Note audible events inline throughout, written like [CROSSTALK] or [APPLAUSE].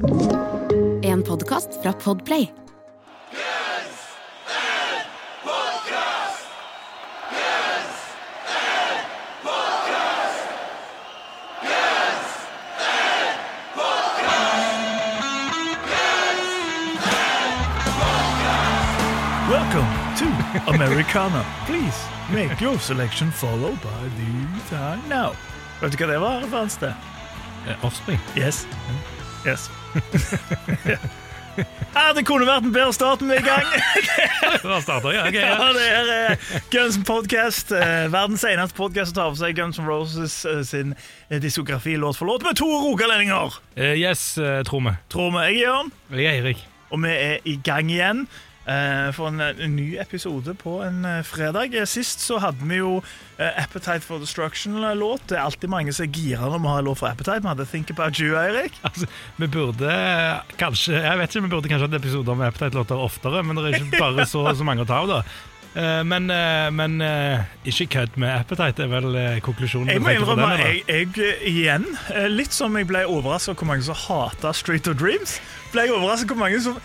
En podkast fra Podplay. Welcome to Americana. Please make your selection followed by the time now. Vet du hva det var, Franste? det? Offspring. Yes. Yes. Ja, det kunne vært en bedre start med i gang. Da starter jeg. okay, ja. Ja, det her er Guns N' Podcast, eh, verdens eneste podcast som tar for seg Guns N' Roses eh, sin eh, diskografi låt for låt med to rogalendinger. Uh, Yes, uh, tror vi. Tror vi. Jeg er Jørn, Jeg er Eirik. og vi er i gang igjen. Eh, For en, en ny episode på en eh, fredag. Eh, Sist så hadde vi jo eh, Appetite for Destruction-låt. Det er alltid mange som er gira når vi har låt for Appetite. Vi hadde Think About You, Eirik. [LAUGHS] Altså, vi burde eh, kanskje Jeg vet ikke, vi burde kanskje hatt episoder med Appetite-låter oftere, men det er ikke bare så, så mange å ta av, da. Eh, Men, eh, men eh, ikke kødd med Appetite, er vel eh, konklusjonen. Jeg må innrømme, jeg, jeg eh, igjen, eh, litt som jeg ble overrasket hvor mange som hata Street of Dreams, ble jeg overrasket hvor mange som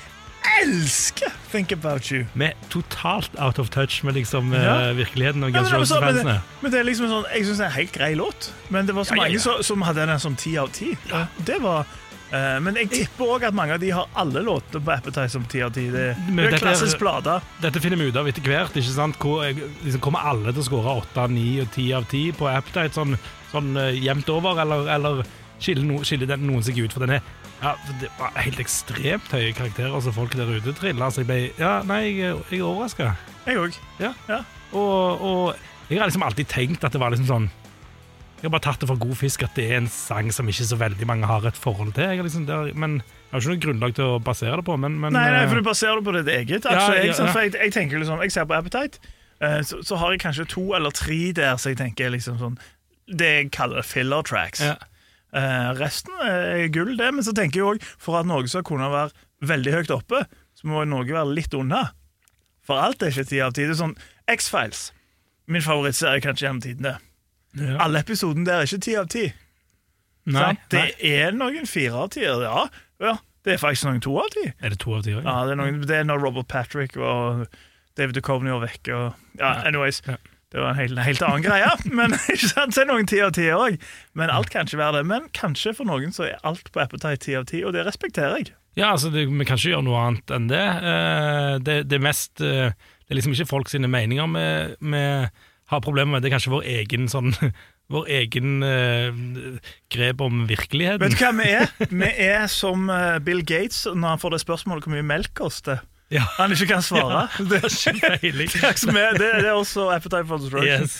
elsker Think About You. Vi er totalt out of touch med liksom, eh, Ja. virkeligheten og Guns men, Roses-fansene. men det er liksom sånn, jeg syns det er en helt grei låt, men det var så Ja, ja, mange ja. Som, som hadde den som 10 av 10. Det var... eh, men jeg tipper også at mange av de har alle låter på Appetite som 10 av 10. Det, det er klassisk plate. Dette finner vi ut av etter hvert. ikke sant? Hvor, eh, liksom, kommer alle til å skåre 8, 9 og 10 av 10 på Appetite sånn, sånn eh, jevnt over, eller, eller skiller, no, skiller den noen seg ut? For den er ja, det var helt ekstremt høye karakterer som folk der ute triller. Så jeg ble Ja, nei, jeg, jeg er overraska. Jeg òg. Ja. Ja. Og, og jeg har liksom alltid tenkt at det var liksom sånn Jeg har bare tatt det for god fisk at det er en sang som ikke så veldig mange har et forhold til. Jeg liksom, det har, men jeg har ikke noe grunnlag til å basere det på. Men, men Nei, nei, eh, for du baserer det på ditt eget. Altså, jeg, ja, jeg, sånn, for jeg, jeg tenker liksom, jeg ser på Appetite, eh, så, så har jeg kanskje to eller tre der så jeg tenker liksom sånn Det jeg kaller filler tracks. ja. Eh, resten er gull, det, men så tenker jeg òg for at Norge skal kunne være veldig høyt oppe, så må Norge være litt unna. For alt er ikke ti av ti. Det er sånn X-Files. Min favorittserie kanskje gjennom tidene. Ja. Alle episodene der er ikke ti av ti. Nei? Det nei. er noen fire av tier, Ja, ja, det er faktisk noen to av ti. Er det to av ti òg? Ja, det er, noen, det er når Robert Patrick og David Duchovny var vekke. Og, ja, anyways. Ja. Det var en helt, helt annen greie. [LAUGHS] Men ikke sant, det er noen ti av ti òg. Men alt kan ikke være det. Men kanskje for noen så er alt på Appetite ti av ti, og det respekterer jeg. Ja, altså, det, vi kan ikke gjøre noe annet enn det. Eh, det, det mest eh, Det er liksom ikke folk sine meninger vi, har problemer med, det er kanskje vår egen sånn [LAUGHS] Vår egen uh, grep om virkeligheten. Vet du hva vi er? [LAUGHS] Vi er som Bill Gates når han får det spørsmålet hvor mye melk koster. Ja. Han ikke kan svare. det, det, er som er- det, det er også Appetite for Destruction. Yes.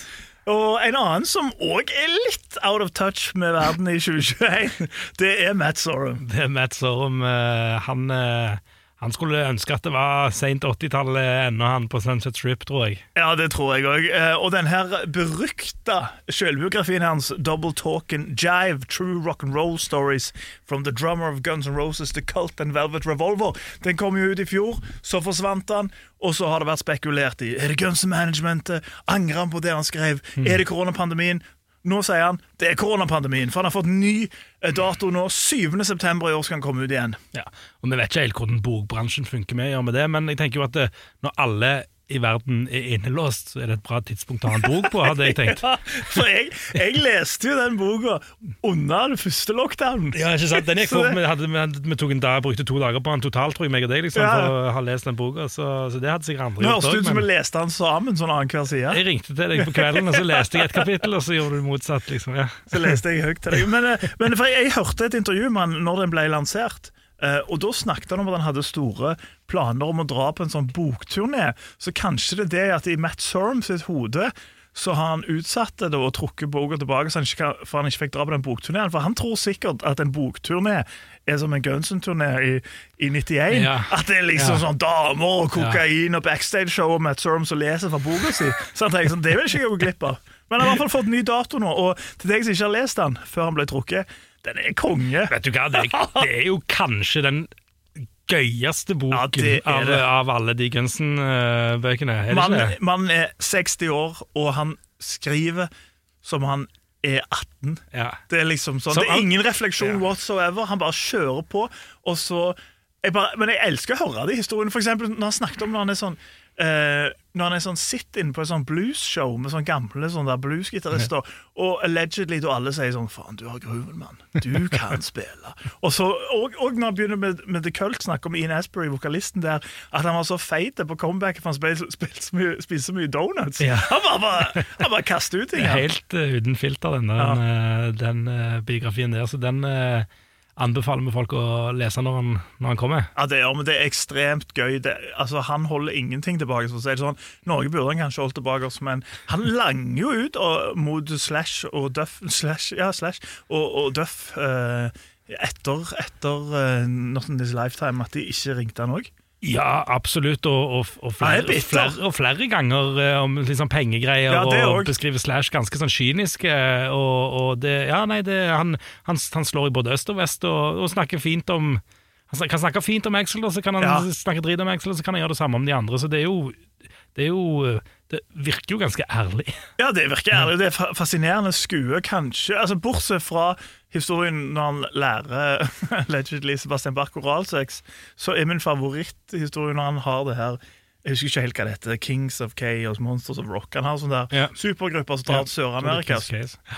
Og en annen som òg er litt out of touch med verden i 2021, det er Matt Sorum. Det er Matt Sorum. eh, han, eh, han skulle ønske at det var seint 80-tallet ennå, han på Sunset Strip, tror jeg. Ja, det tror jeg òg. Og den her berykta selvbiografien hans, Double Talkin' Jive, True Rock and Roll Stories from the drummer of Guns N' Roses, The Cult and Velvet Revolver, den kom jo ut i fjor. Så forsvant han, og så har det vært spekulert i Er det Guns N' Managementet? Angrer han på det han skrev? Er det koronapandemien? Nå sier han det er koronapandemien, for han har fått ny eh, dato nå. 7. september i år skal han komme ut igjen. Ja. Og Vi vet ikke helt hvordan bokbransjen funker med, med det, men jeg tenker jo at det, når alle i verden er innelåst, så er det et bra tidspunkt å ha en bok på, hadde jeg [LAUGHS] tenkt. Ja, for jeg, jeg leste jo den boka under den første lockdownen. Ja, ikke sant? Den gikk fort. Vi, hadde, vi, tok en dag, brukte to dager på den totalt, tror jeg, meg og deg, liksom, Ja. for å ha lest den boka. Så, så det hadde sikkert andre gjort høres det ut som vi men leste den sammen, sånn annenhver side. Jeg ringte til deg på kvelden, og så leste jeg et kapittel, og så gjorde du motsatt. liksom, ja. Så leste jeg høyt til deg. Men, eh, men for jeg, jeg hørte et intervju med han når den ble lansert. Eh, og Da snakket han om at han hadde store planer om å dra på en sånn bokturné. Så kanskje det er det at i Matt Sorum sitt hode så har han utsatt det og trukket boka tilbake, så han ikke for han ikke fikk dra på den bokturneen. For han tror sikkert at en bokturné er som en Guns N'-turné i, i 91. Ja. At det er liksom Ja. sånn damer og kokain og backstage-show og Matt Sorum som leser fra boka si. Så han tenker sånn, det vil ikke jeg gå glipp av. Men han har i hvert fall fått ny dato nå, og til deg som ikke har lest den før han ble trukket, den er konge. Vet du hva, det, [LAUGHS] det er jo kanskje den gøyeste boken Ja, er av, av alle de Gunsen-bøkene. Er det man mannen er 60 år, og han skriver som han er 18. Ja. Det er liksom sånn, Så det er ingen refleksjon Ja. whatsoever. Han bare kjører på, og så jeg bare, Men jeg elsker å høre de historiene. For eksempel når han snakket om når han er sånn eh, Når han er sånn sitt inne på et sånn bluesshow med sånn gamle sånn der bluesgitarister, og allegedly da alle sier sånn Faen, du har grooven, mann. Du kan spille. Og, så, og, og når han begynner med, med The Cult, snakker om Ian Asbury, vokalisten der, at han var så feit på comebacket for han spil- spiste så mye donuts. Ja. Han bare, bare, han bare kaster ut ting. Helt uh, uten filter, den, Ja. den, den uh, biografien der. Så den eh, anbefaler vi folk å lese når han, når han kommer. Ja, det, er, men det er ekstremt gøy. Det, altså, han holder ingenting tilbake. Så er det sånn. Norge burde han kanskje holdt tilbake, oss, men han langer jo ut og, mot Slash og Duff slash, ja, slash, og, og Duff eh, etter, etter uh, Not in This Lifetime at de ikke ringte han òg. Ja, absolutt, og, og, og, er flere, Nei, flere, og flere ganger eh, om liksom pengegreier, Ja, og beskriver Slash ganske sånn kynisk. eh, Og, det, ja, nei, det, han, han, han slår i både øst og vest, og, snakker fint om Han kan snakke fint om Axel, og så kan han Ja. snakke drit om Axel, og så kan han gjøre det samme om de andre. Så det er jo Det, jo, det virker jo ganske ærlig. Ja, det virker ærlig. Det er fascinerende skue, kanskje. Altså, Bortsett fra historien når han lærer [LAUGHS] allegedly Sebastian Bach oralsex, så er min favoritthistorie når han har det her Jeg husker ikke helt hva det heter. Kings of Chaos, Monsters of Rock. Han har sånne der yeah. supergrupper som drar til Sør-Amerika.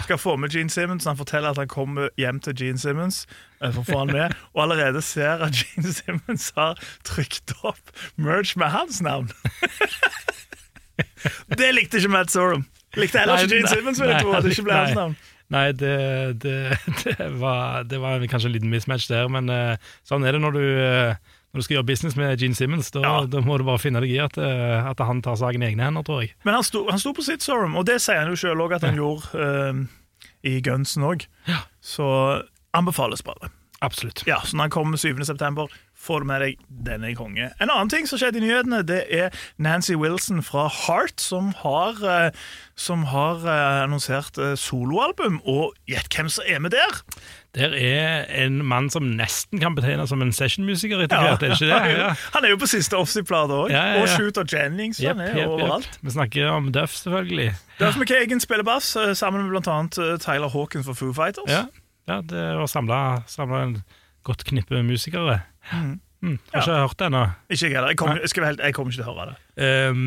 Skal få med Gene Simmons. Han forteller at han kommer hjem til Gene Simmons eh, for å få han med, [LAUGHS] og allerede ser at Gene Simmons har trykt opp merch med hans navn. [LAUGHS] det likte ikke Matt Sorum. Likte heller ikke Gene Simmons, vil jeg tro, at det ikke ble hans navn. Nei, det, det, [LAUGHS] det, var, det var kanskje en liten mismatch der, men eh, sånn er det når du, eh, når du skal gjøre business med Gene Simmons. Da, Ja. da må du bare finne deg i at, eh, at han tar saken i egne hender, tror jeg. Men han sto, han sto på sitt Sorum, og det sier han jo sjøl òg at han gjorde eh, i Gunsen òg. Ja. Så anbefales bare. Absolutt. Ja, så når han kommer 7. september, får du med deg denne konge. En annen ting som skjedde i nyhetene, det er Nancy Wilson fra Heart, som har, eh, som har eh, annonsert eh, soloalbum. Og gjett hvem som er med der! Der er en mann som nesten kan betegnes som en sessionmusiker etter hvert, er ikke det? [LAUGHS] Ja. Han er jo på siste Offside-plate òg. Ja, ja, ja. Og Shooter Jennings. Yep, han er yep, overalt. Yep. Vi snakker om Duff, selvfølgelig. Duff McKagan spiller bass, sammen med eh, Tyler Hawkins for Foo Fighters. Ja, ja det var samla en godt knippe musikere. Mm. Har ikke hørt det ennå. Ikke jeg heller. Jeg kommer, jeg, helt, jeg kommer ikke til å høre det. Um,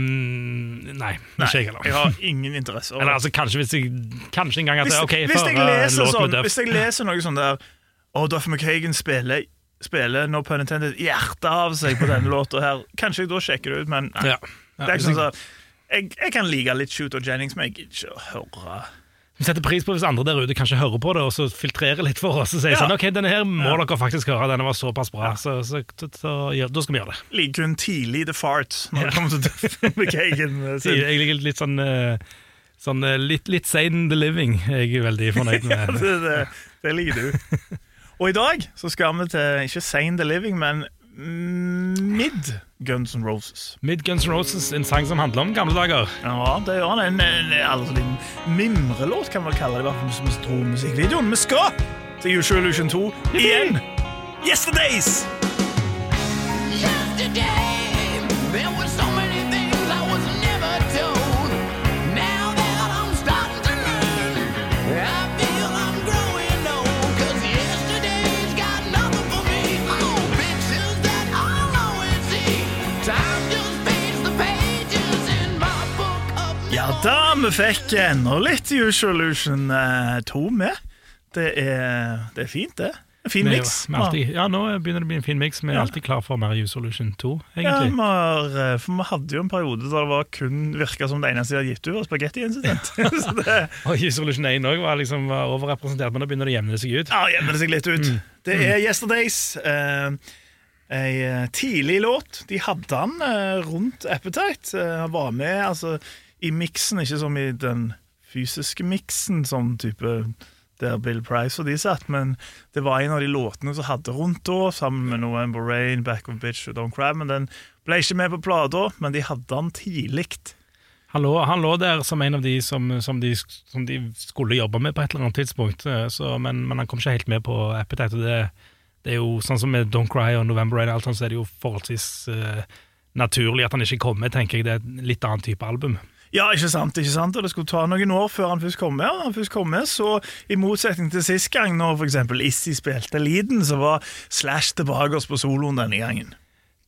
nei, Nei, ikke jeg heller. jeg har ingen interesse. Eller altså, kanskje hvis jeg Kanskje en gang at hvis, ok, hvis, jeg leser låt med sånn, hvis jeg leser noe sånn der Å, Duff McHagan spiller, spiller no pun intended, hjertet av seg på denne låta her, kanskje jeg da sjekker det ut, men nei. ja. Ja, det er ikke sånn jeg- jeg, jeg kan like litt Shooter Jennings, men jeg gidder ikke å høre Vi setter pris på hvis andre der ute kanskje hører på det og så filtrerer litt for oss og sier Ja. sånn Ok, denne her må dere faktisk høre, denne var såpass bra. Så, så, så, så ja, da skal vi gjøre det. Liker hun tidlig The Fart når det kommer til Duff [LAUGHS] McKagan eh, Jeg, ligger liker litt sånn eh, Sånn eh, litt, litt sane the living jeg er veldig fornøyd [LAUGHS] med. det, det, det liker du. [LAUGHS] Og i dag så skal vi til ikke Sane the Living, men Mid Guns N' Roses. Mid Guns N' Roses, en sang som handler om gamle dager. Ja, det gjør han. En, en, en altså, en mimrelåt, kan man kalle det. i hvert fall som vi tror musikkvideoen. Vi skal til Usual Illusion 2 igjen. Yesterdays! Da, vi fikk enda litt Usual Illusion eh, 2 med. Det er, det er fint, det. En fin miks. Ja, nå begynner det å bli en fin miks. Vi er Ja. alltid klar for mer U-Solution 2, Ja, egentlig. vi har, eh, for vi hadde jo en periode der det var kun virka som det eneste de hadde gitt ut, var Spaghetti Incident. [LAUGHS] [LAUGHS] Så Og U-Solution 1 òg var liksom var overrepresentert, men nå begynner det å jevne seg ut. ja, jevner det seg litt ut. Mm. Det er Yesterdays. Eh, Ei eh, tidlig låt. De hadde han eh, rundt Appetite. Eh, var med altså, i miksen, ikke som i den fysiske miksen, sånn type der Bill Price og de satt, men det var en av de låtene som hadde rundt da, sammen med November Rain, Back of Bitch og Don't Cry, men den ble ikke med på plata, men de hadde den tidlig. Han lå, han lå der som en av de som, som, de som de skulle jobbe med på et eller annet tidspunkt, eh, så, men, men han kom ikke helt med på Appetite. Og det, det er jo sånn som med Don't Cry og November Rain, alt sånt, så er det jo forholdsvis uh, naturlig at han ikke kommer tenker jeg. Det er et litt annen type album. Ja, ikke sant, ikke sant, og det skulle ta noen år før han først kom med. Og han først kom med, så i motsetning til sist gang, når eksempel Issi spilte leaden, så var Slash tilbake oss på soloen denne gangen.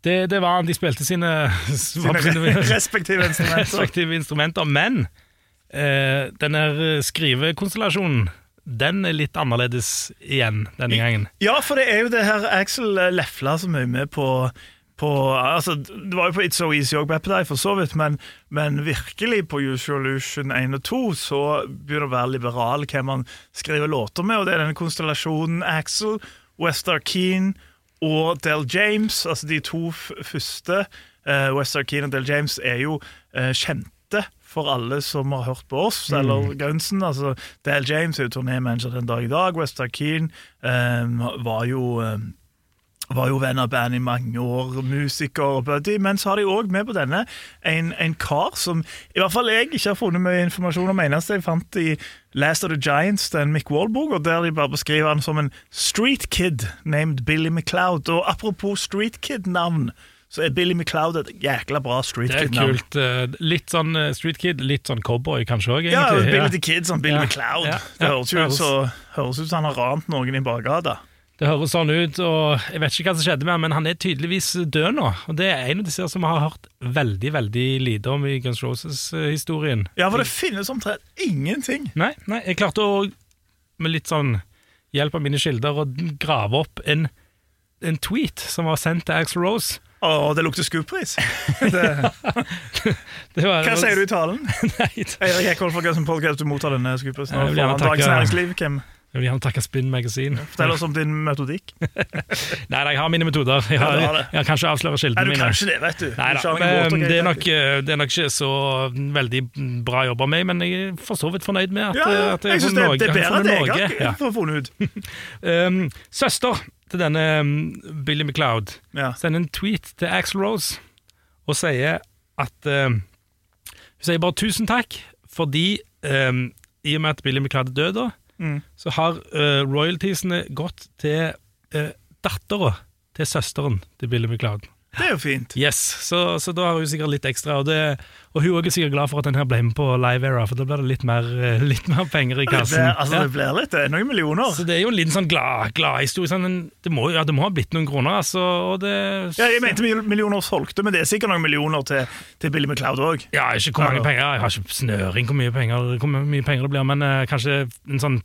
Det, det var De spilte sine, Sine [LAUGHS] respektive instrumenter. respektive instrumenter, men eh, denne skrivekonstellasjonen den er litt annerledes igjen denne gangen. Ja, for det er jo det her Axel lefla som er med på, på altså, Det var jo på It's So Easy og Appetite for så vidt, men, men virkelig på Usual Illusion 1 og 2 så begynner det å være liberal hvem man skriver låter med, og det er denne konstellasjonen Axel, Westar Keane og Del James. Altså de to første, uh, Westar Keane og Del James, er jo uh, kjente for alle som har hørt på oss, eller Gunsen. Altså, Dale James er jo turnémanager den dag i dag. Westar Keane um, var jo eh, var jo venn av bandet i mange år, musiker og buddy. Men så har de òg med på denne en, en kar som i hvert fall jeg ikke har funnet mye informasjon om. Eneste jeg fant i Last of the Giants, den Mick Wall-boka, der de bare beskriver han som en street kid named Billy McCloud. Og apropos street kid-navn, så er Billy McCloud et jækla bra street kid-navn. Det er kid-navn. kult. eh, Litt sånn eh, Street Kid, litt sånn cowboy kanskje òg, Ja, egentlig. Billy the Kid som Billy Ja. McCloud. Ja. Det Ja. høres jo ut høres ut som han har rant noen i bakgata. Det høres sånn ut, og jeg vet ikke hva som skjedde med han, men han er tydeligvis død nå. Og Det er en av disse som vi har hørt veldig veldig lite om i Guns Roses-historien. Ja, for det finnes omtrent ingenting. Nei, nei, jeg klarte å, med litt sånn hjelp av mine kilder, å grave opp en, en tweet som var sendt til Axl Rose. Å, det lukter skuppris. [LAUGHS] Det, Det var, hva sier du i talen? [LAUGHS] Nei, det- Eirik Ekholt fra Guns Podcast, du mottar denne. Jeg gjerne Dagens Næringsliv, hvem? Jeg vil gjerne takke Spin Magazine. Fortell oss om din metodikk. Nei, [LAUGHS] nei, jeg har mine metoder. Jeg, har, Ja, du har kanskje jeg, Nei, kildene du mine. Kanskje det, vet du. Nei da, men det er, nok, eh, det er nok ikke så veldig bra jobba med, men jeg er for så vidt fornøyd med at, ja, ja, at jeg jeg det, det er bedre enn jeg Ja. funnet ut. [LAUGHS] Um, søster til denne um, Billy McLeod Ja. sender en tweet til Axl Rose og sier at um, Hun sier bare tusen takk, fordi um, i og med at Billy McLeod er død, da, Mm. så har uh, royaltiesene gått til uh, dattera til søsteren til Billy McLeod. Det er jo fint. Yes, så, så da har hun sikkert litt ekstra. Og, det, og hun er også sikkert glad for at den her ble med på Live Era, for da blir det litt mer, eh, litt mer penger i kassen. Det, altså, det blir litt, det er noen millioner. Så det er jo en liten sånn glad, glad historie. Sånn, det, må, ja, det må ha blitt noen kroner, altså. Og det, Ja, jeg mente millioner solgte, men det er sikkert noen millioner til, til Billy McLeod òg. Ja, ikke hvor mange penger. Jeg har ikke snøring hvor mye penger, hvor mye penger det blir, men eh, kanskje en sånn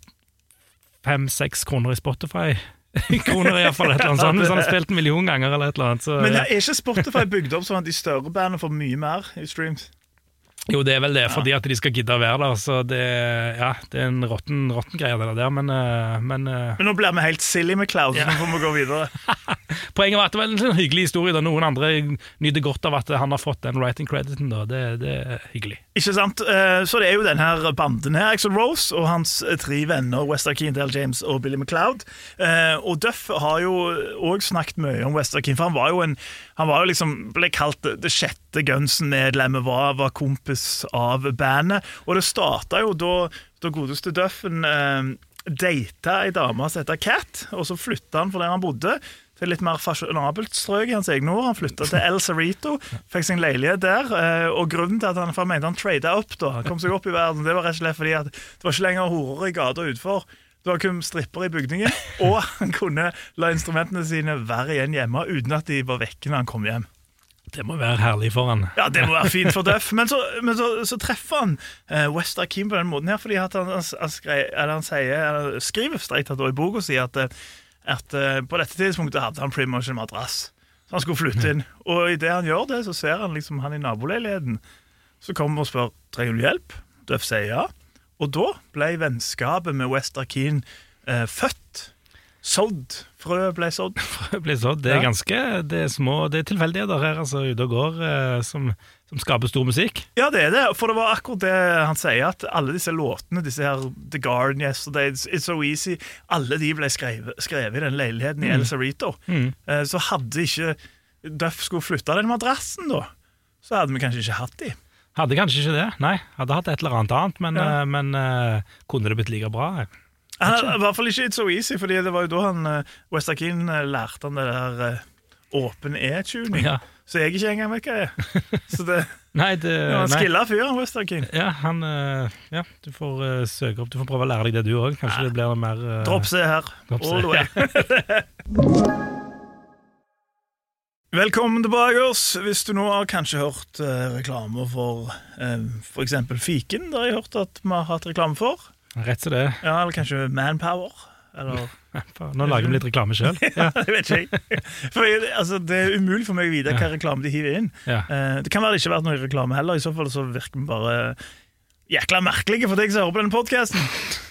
fem-seks kroner i Spotify. [LAUGHS] kroner i hvert fall, et eller annet sånt. Hvis han har spilt en million ganger eller et eller annet. Så, Men er ikke Spotify bygd opp sånn at de større bandene får mye mer i streams? Jo, det er vel det, fordi at de skal gidde å være der. Så det, ja, det er en råtten, råtten greie, det der. Men, eh, men eh, Men nå blir vi helt silly med Cloud, så nå får vi gå videre. [LAUGHS] poenget var at det var en sånn hyggelig historie. Da. Noen andre nyter godt av at han har fått den writing crediten. Da. Det, det er hyggelig. Ikke sant? Eh, Så det er jo den her banden her, Axel Rose og hans tre venner, Wester Keen, Dale James og Billy McLeod. Eh, Og Duff har jo òg snakket mye om Wester Keane, for han var jo en Han var jo liksom, ble kalt det, sjette Gunsen-medlemmet, var, var kompis av bandet. Og det starta jo da, da godeste Duffen eh, data ei dame som heter Cat, og så flytta han fra der han bodde. Til litt mer fasjonabelt strøk i hans egne ord. Han flytta til El Cerrito, [LAUGHS] fikk sin leilighet der. eh, Og grunnen til at han, for han mente han trada opp, da, han kom seg opp i verden, det var rett og slett fordi at det var ikke lenger horer i gata utenfor. Det var kun stripper i bygningen, [LAUGHS] og han kunne la instrumentene sine være igjen hjemme uten at de var vekke når han kom hjem. Det må være herlig for han. Ja, det må være fint for Duff. [LAUGHS] Men så, men så, så treffer han eh, West Akeem på den måten her, fordi han, han, han, skre, eller han sier, skriver strengt tatt i boka si at, eh, at eh, på dette tidspunktet hadde han pretty much en madrass. Så han skulle flytte inn. [LAUGHS] Og idet han gjør det, så ser han liksom han i naboleiligheten. Så kommer og spør trenger du hjelp. Duff sier ja. Og da ble vennskapet med West Akeem eh, født. Sådd. Frø ble sådd. [LAUGHS] Frø ble sådd. Det er ganske det er små Det er tilfeldigheter her altså, ute og går eh, som, som skaper stor musikk. Ja, det er det. For det var akkurat det han sier, at alle disse låtene, disse her The Garden Yesterday, It's, So Easy, alle de ble skrevet, skrevet i den leiligheten i El Cerrito. Mm. Eh, Så hadde ikke Duff skulle flytte den madrassen, da, så hadde vi kanskje ikke hatt de. Hadde kanskje ikke det, nei. Hadde hatt et eller annet annet, men, Ja. eh, men uh, kunne det blitt like bra? Han, I hvert fall ikke It's So Easy, Fordi det var jo da han eh, lærte han det der åpen E-tuning. Ja. Så jeg ikke engang vet hva jeg er. Så det, [LAUGHS] Nei, det, Ja, han skilla fyren, han Wester Ja, han Ja, du får uh, søke opp. Du får prøve å lære deg det, du òg. Kanskje det blir mer uh, Dropp C her. Dropp C, All the way. [LAUGHS] Velkommen tilbake. oss Hvis du nå har kanskje hørt eh, reklame for eh, f.eks. Fiken, det har jeg hørt at vi har hatt reklame for. Rett som det er. Ja, Eller kanskje Manpower. Eller [LAUGHS] Nå lager vi litt reklame sjøl. [LAUGHS] Ja. Jeg vet ikke. jeg. For jeg, altså, Det er umulig for meg å vite hva reklame de hiver inn. Ja. Eh, det kan være det ikke har vært noe reklame heller. I så fall så virker vi bare jækla merkelige for deg som hører på denne podkasten.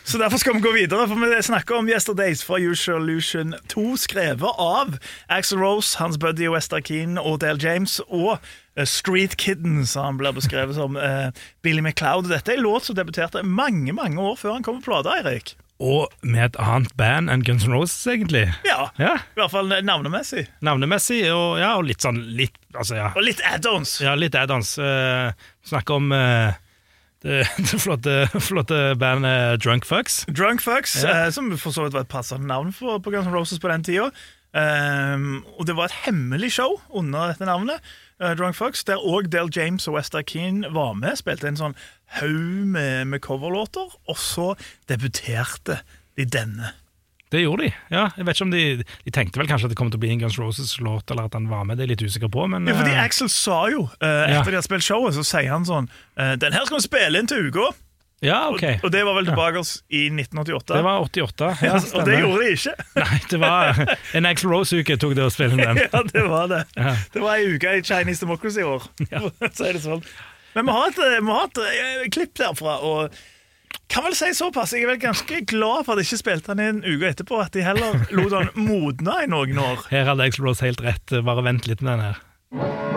Så derfor skal vi gå videre, for vi snakker om Yesterdays fra Usual Lution 2, skrevet av Axel Rose, hans buddy Wester Keane og Dale James, og eh, Street Kidden, som han blir beskrevet som. Uh, Billy MacLeod. Dette er en låt som debuterte mange mange år før han kom på plata, Eirik. Og med et annet band enn Guns N' Roses, egentlig. Ja, Ja, I hvert fall navnemessig. Navnemessig og, ja, og litt sånn litt, altså, ja. Og litt add-ons. ja, litt add-ons. Uh, snakker om eh, det, [LAUGHS] det flotte, flotte bandet Drunk Fucks. Drunk Fucks, Ja. eh, som for så vidt var et passende navn for, på Guns N' Roses på den tida. Um, og det var et hemmelig show under dette navnet, uh, Drunk Fucks, der òg Dale James og Wester Keane var med. Spilte en sånn haug med, med coverlåter, og så debuterte de denne. Det gjorde de. ja. Jeg vet ikke om De de tenkte vel kanskje at det kom til å bli en Guns Roses-låt, eller at han var med. Det er litt usikker på, men Ja, fordi uh, Axel sa jo, Ja. etter de har spilt showet, så sier han sånn uh, Den her skal vi spille inn til uka. ja, ok. Og, og det var vel tilbake oss i 1988. Det var 88. Ja, [LAUGHS] og det gjorde de ikke. [LAUGHS] Nei, det var en Axl Rose-uke tok det å spille den. [LAUGHS] Ja, det var det. Ja. Det var ei uke i Chinese Democracy i år. for å si det sånn. Men vi har et, vi har et klipp derfra, og kan vel si såpass. Jeg er vel ganske glad for at jeg ikke spilte den inn uke etterpå, at de heller lot den modne i noen år. Her hadde Axl Rose helt rett. Bare vent litt med den her.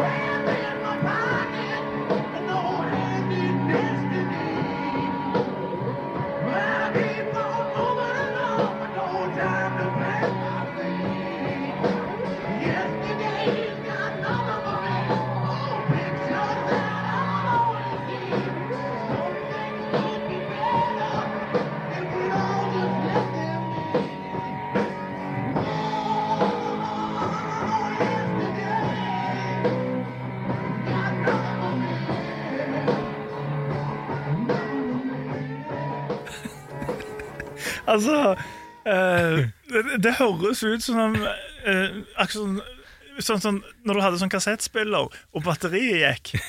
Altså eh, det, det høres ut som eh, akkurat sånn, sånn, sånn Når du hadde sånn kassettspiller, og batteriet gikk.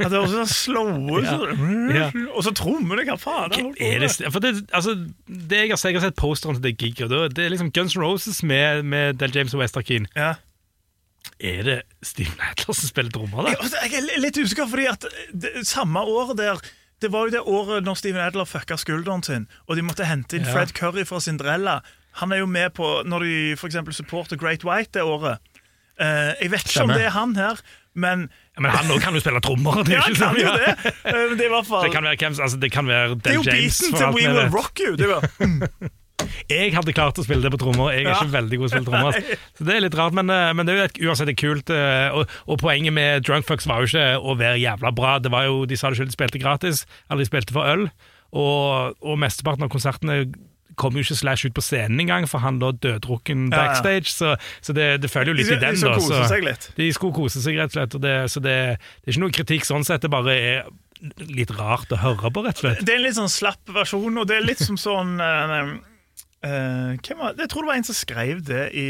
At det høres sånn slow ut. sånn, Ja. Og så trommene, hva faen? Hva er det, for det, altså, det jeg har sett, jeg har sett posteren til det giget, det- det er liksom Guns N' Roses med, med Del James og Wester Keane. Ja. Er det Steve Nadler som spiller trommer, da? Jeg, altså, jeg er litt usikker, fordi at det, samme år der Det var jo det året når Steven Adler fucka skulderen sin, og de måtte hente inn. Fred Curry fra Cinderella. Han er jo med på når de eksempel supporter Great White det året. Uh, jeg vet ikke Stemme. om det er han her, men Ja, men han òg kan jo spille trommer. Det, Ja, han kan sånn, jo ja. det. Uh, det er i hvert fall Det kan være, hvem, altså, det kan være Det er jo James. beaten til We Will. Rock You. Det var, [LAUGHS] Jeg hadde klart å spille det på trommer. Jeg er Ja. ikke veldig god til å spille trommer. altså. [LAUGHS] Så det er litt rart, men, eh, men det er jo et, uansett et kult. eh, Og, og poenget med Drunk Fucks var jo ikke å være jævla bra. Det var jo, De sa det selv, de spilte gratis, eller de spilte for øl. Og, og mesteparten av konsertene kom jo ikke Slash ut på scenen engang, for han lå døddrukken Ja, ja. backstage. Så, så det, det følger jo de, litt i de den, De skulle kose seg litt. de skulle kose seg, rett og slett. Og det, så det, det er ikke noe kritikk sånn sett, det bare er litt rart å høre på, rett og slett. Det er en litt sånn slapp versjon, og det er litt som sånn hvem var, Jeg tror det var en som skrev det i,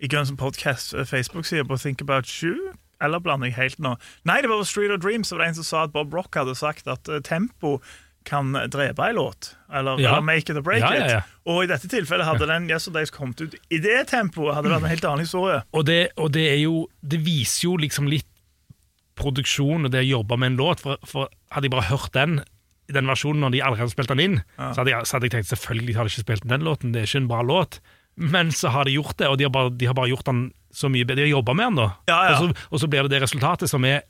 i Guns Podcast eh, Facebook-side på Think About You. Eller blander jeg helt nå? Nei, det var Street of Dreams. Det var en som sa at Bob Rock hadde sagt at eh, tempo kan drepe en låt. Eller, Ja. eller make it or break Ja, ja, it. Og i dette tilfellet hadde den Yesterdays kommet ut i det tempoet, hadde det vært en helt annen historie. Og det, og det er jo Det viser jo liksom litt produksjon og det å jobbe med en låt. For, for hadde jeg bare hørt den i den versjonen når de allerede hadde spilt den inn, så, hadde jeg, så hadde jeg tenkt selvfølgelig har de ikke spilt den låten, det er ikke en bra låt. Men så har de gjort det, og de har bare, de har bare gjort den så mye bedre. De har jobba med den, da. Ja, ja. Og, så, og så blir det det resultatet som er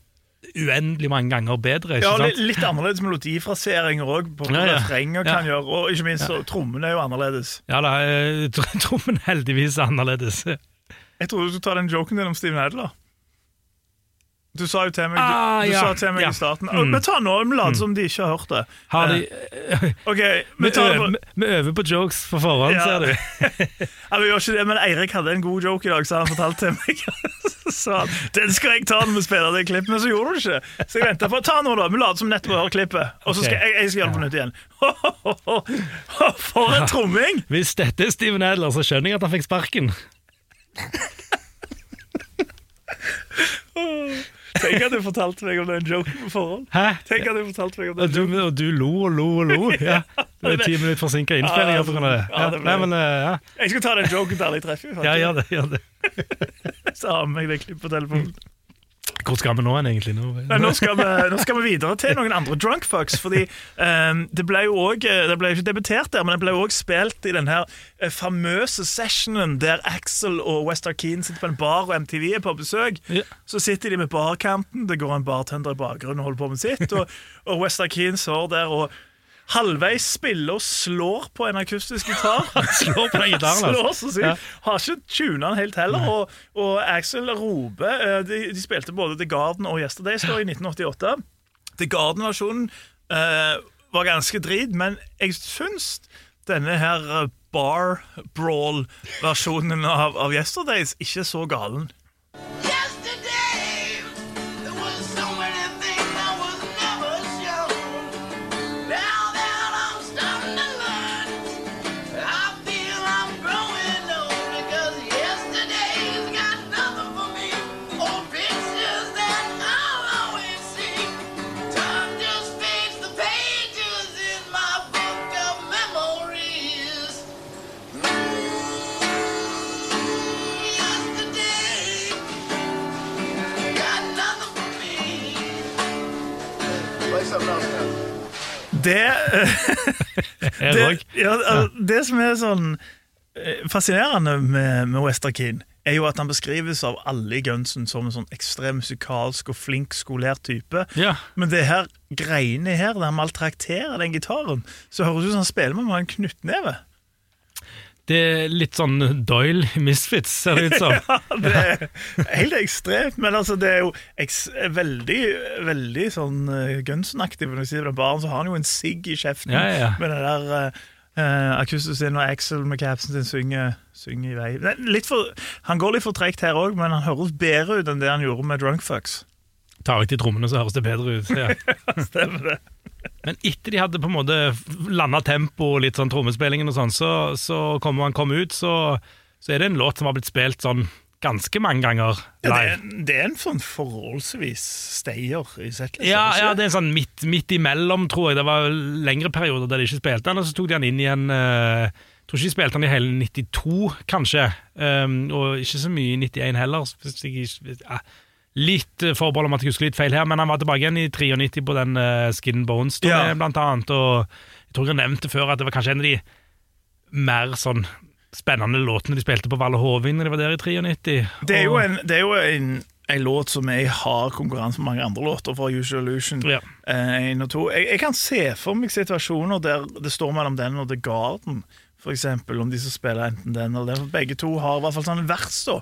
uendelig mange ganger bedre. Ja, sant? litt, annerledes melodifraseringer òg, på hva ja. refrenger Ja. kan gjøre. Og ikke minst, trommene er jo annerledes. Ja da, [LAUGHS] jeg trommen heldigvis er annerledes. Jeg trodde du skulle ta den joken din om Steven Adler. Du sa jo til meg, Ah, ja, til meg ja. i starten Mm. Vi tar nå, vi later som de ikke har hørt det. Har de, Ok, [LAUGHS] vi, Vi øver, på vi øver på jokes på forhånd, Ja. ser du. [LAUGHS] ja, vi gjør ikke det, men Eirik hadde en god joke i dag, så han fortalte til meg. [LAUGHS] Så den skal jeg ta når vi spiller det klippet, men så gjorde du ikke. Så jeg venta på ta nå, da. Vi later som nettopp hører klippet. Og så skal jeg, jeg skal gjøre det på nytt igjen. For en tromming! Hvis dette er Steven Adler, så skjønner jeg at han fikk sparken. Tenk at du fortalte meg om den joken på forhånd. Hæ? Tenk at du fortalte meg om Og den du, joken. og du lo og lo og lo. [LAUGHS] Ja. Det er ti minutter forsinka innspilling. Ja, på grunn av det. ja, det ble- Nei, men, eh, ja. Jeg skal ta den joken der jeg treffer. ja, gjør det. Gjør det. [LAUGHS] Så har jeg meg det klippet på telefonen. Hvor skal vi nå hen, egentlig? Nå? Nei, nå skal, vi, nå skal vi videre til noen andre drunk fucks. Fordi um, det ble jo òg Det ble ikke debutert der, men det ble òg spilt i den her eh, famøse sessionen der Axel og Westar Keane sitter på en bar og MTV er på besøk. Ja. Så sitter de med barkanten, det går en bartender i bakgrunnen og holder på med sitt. Og, og Westar Keane står der og halvveis spiller og slår på en akustisk gitar. [LAUGHS] Slår på den gitaren, altså. Slår så sykt. Ja. Har ikke tuna den helt heller. Og, og Axel roper eh, de, de spilte både The Garden og Yesterdays Store i 1988. The Garden-versjonen uh, var ganske drit, men jeg syns denne her eh, bar brawl-versjonen av, av Yesterdays ikke så galen. Det, [LAUGHS] det, ja, det som er sånn eh, fascinerende med, med Wester Keane, er jo at han beskrives av alle i Gunsen som en sånn ekstrem musikalsk og flink skolert type. Ja. Men det her greiene her, der han maltrakterer den gitaren, så høres ut som han spiller med en knyttneve. Det er litt sånn Doyle Misfits, ser det ut som. [LAUGHS] ja, Det er helt ekstremt, men altså det er jo veldig veldig sånn uh, Gunsen-aktig. Når du sier det barn, så har han jo en sigg i kjeften Ja, ja. med den der uh, sin, og Axel med capsen sin synger, synger i vei. Litt for, han går litt for tregt her òg, men han høres bedre ut enn det han gjorde med Drunk Fucks. Tar vekk de trommene, så høres det bedre ut. Ja. [LAUGHS] Stemmer det. Men etter de hadde på en måte landa tempo og litt sånn trommespillingen og sånn, så, så kommer han kom ut, så, så er det en låt som har blitt spilt sånn ganske mange ganger Ja, det, er, det er en sånn forholdsvis stayer i settlisten. Ja, ja, det er sånn midt, midt imellom, tror jeg. Det var lengre perioder der de ikke spilte den, og så tok de han inn igjen uh, Jeg tror ikke de spilte han i hele 92, kanskje. Um, og ikke så mye i 91 heller. Hvis jeg, litt eh, forbehold om at jeg husker litt feil her, men han var tilbake igjen i 93 på den uh, Skin Bones-turneen, Ja. blant annet. Og jeg tror jeg nevnte før at det var kanskje en av de mer sånn spennende låtene de spilte på Valle Hovin når de var der i 93. Det er jo en, det er jo en, en låt som i hard konkurranse med mange andre låter fra Usual Illusion. Ja. Eh, en og to. Jeg, jeg kan se for meg situasjoner der det står mellom den og The Garden, eksempel, om de som spiller enten den eller den. Begge to har i hvert fall sånn vers, da.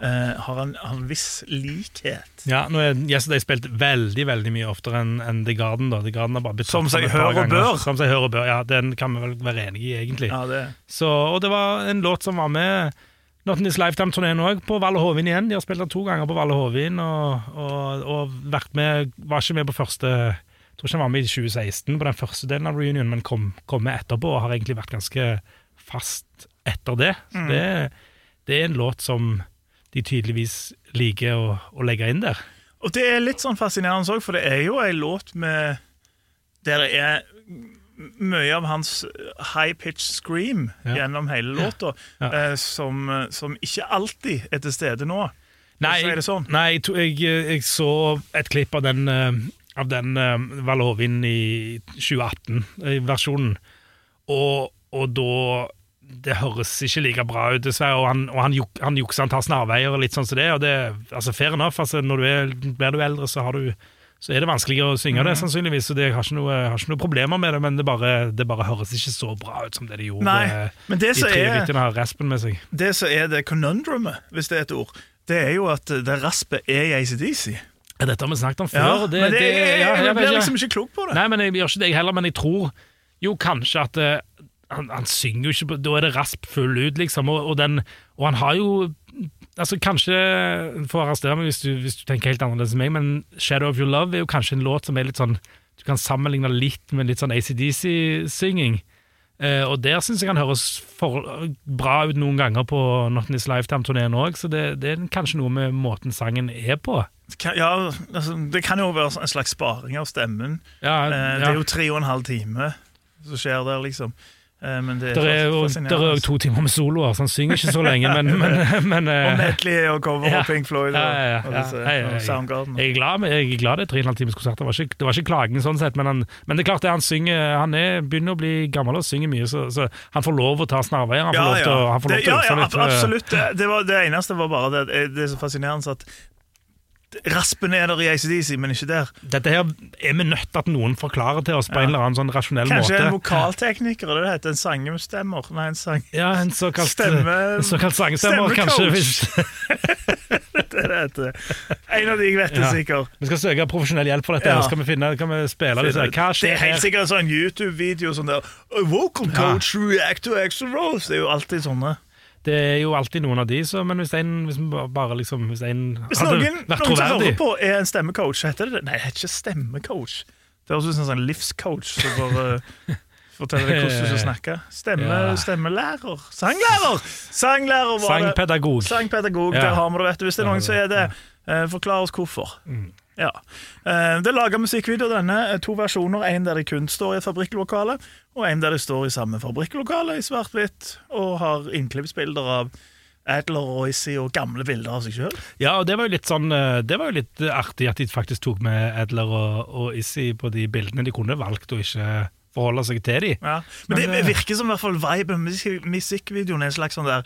Eh, har en, en viss likhet. Ja, nå er Yesterday spilt veldig veldig mye oftere enn en The Garden. da The Garden har bare blitt Som seg hører hør og bør. Som seg hør og bør, ja Den kan vi vel være enig i, egentlig. Ja, det Så, og det var en låt som var med Not in This Lifetime-turneen òg, på Valle Hovin igjen. De har spilt den to ganger på Valle Hovin, og, og, og vært med Var ikke med på første Jeg tror ikke han var med i 2016 på den første delen av reunion, men kom, kom med etterpå og har egentlig vært ganske fast etter det. Så det, det er en låt som de tydeligvis liker å, å legge inn der. Og det er litt sånn fascinerende òg, for det er jo ei låt med Der det er mye av hans high-pitched scream Ja. gjennom hele låta, Ja. ja. som, eh, som ikke alltid er til stede nå. Nei, sånn. nei jeg, jeg, jeg så et klipp av den, eh, av den Valhovin i 2018-versjonen, og, og da det høres ikke like bra ut, dessverre. Og han, og han, juk, han jukser, han tar snarveier og litt sånn som det. Og det altså fair enough. Altså, når du er, blir du eldre, så, har du, så er det vanskeligere å synge det, sannsynligvis. Så det har ikke noe, har ikke noe problemer med det, men det bare, det bare høres ikke så bra ut som det de gjorde. Nei, men det de som tre er- har raspen med seg. Det som er det conundrumet, hvis det er et ord, det er jo at det raspet er i ACDC. Dette har vi snakket om før. Ja, det, men det, det, jeg, jeg, jeg, jeg vet blir liksom ikke klok på det. Nei, men jeg gjør ikke det jeg heller, men jeg tror jo kanskje at eh, han, han synger jo ikke Da er det rasp full ut, liksom, og, og, den, og han har jo altså Kanskje får arrestere meg hvis du, hvis du tenker helt annerledes enn meg, men Shadow of Your Love er jo kanskje en låt som er litt sånn Du kan sammenligne litt med litt sånn ACDC-synging. Eh, og der syns jeg han høres for, bra ut noen ganger på Not In This Lifetime-turneen òg, så det, det er kanskje noe med måten sangen er på. Kan, ja, altså, det kan jo være en slags sparing av stemmen. Ja, Eh. Det er jo tre og en halv time som skjer der, liksom. Eh, men det Der er der er jo to timer med soloer, så han synger ikke så lenge, men, men, [LAUGHS] men Og eh, medley og cover Ja. og Pink Floyd og, Ja, ja, og, disse, og Soundgarden. Jeg er glad, jeg er glad det er tre og en halv times konsert. Det var ikke, det var ikke klagende sånn sett, men, han, men det er klart det han synger Han er, begynner å bli gammel og synger mye, så, så han får lov å ta snarveier. Han får lov til å, han får lov til å øse ja, litt. eh, absolutt. Det, det, var, det eneste var bare det, det er så fascinerende at Raspen er der i ACDC, men ikke der. Dette her er vi nødt til at noen forklarer til oss på en eller annen sånn rasjonell Kanskje måte. Kanskje en det det heter? En sangestemmer? Nei, en sang... Ja, en såkalt, Stemme- en såkalt sangestemmer, kanskje. Hvis, [LAUGHS] Det er det heter. En av de jeg vet er Ja. sikker. vi skal søke profesjonell hjelp for dette. Ja. Så kan vi finne, kan vi spille Hva Det er helt sikkert en sånn YouTube-video sånn der vocal coach react to Axel roles. Det er jo alltid sånne. Det er jo alltid noen av de, så, men hvis en hvis bare liksom Hvis en Hvis hadde noen, vært noen som troverdig hører på, er en stemmecoach, heter det det? Nei, det heter ikke stemmecoach. Det høres ut som en sånn livscoach som bare uh, [LAUGHS] forteller deg hvordan du skal snakke. Stemme, Ja. Stemmelærer. Sanglærer! Sanglærer var det. Sangpedagog. Sangpedagog, Ja. der har vi det, vet du. Hvis det er noen som er det, eh, forklar oss hvorfor. Ja. Eh, Det er laga musikkvideo denne. eh, To versjoner. En der de kun står i et fabrikklokale, og en der de står i samme fabrikklokale i svart-hvitt og har innklippsbilder av Adler Issy og gamle bilder av seg sjøl. Ja, og det var jo litt sånn eh, Det var jo litt artig at de faktisk tok med Adler og, og Issy på de bildene. De kunne valgt å ikke forholde seg til de. Ja. Men, Men det det- virker som i hvert fall viben musikk- Musikkvideoen er en slags sånn der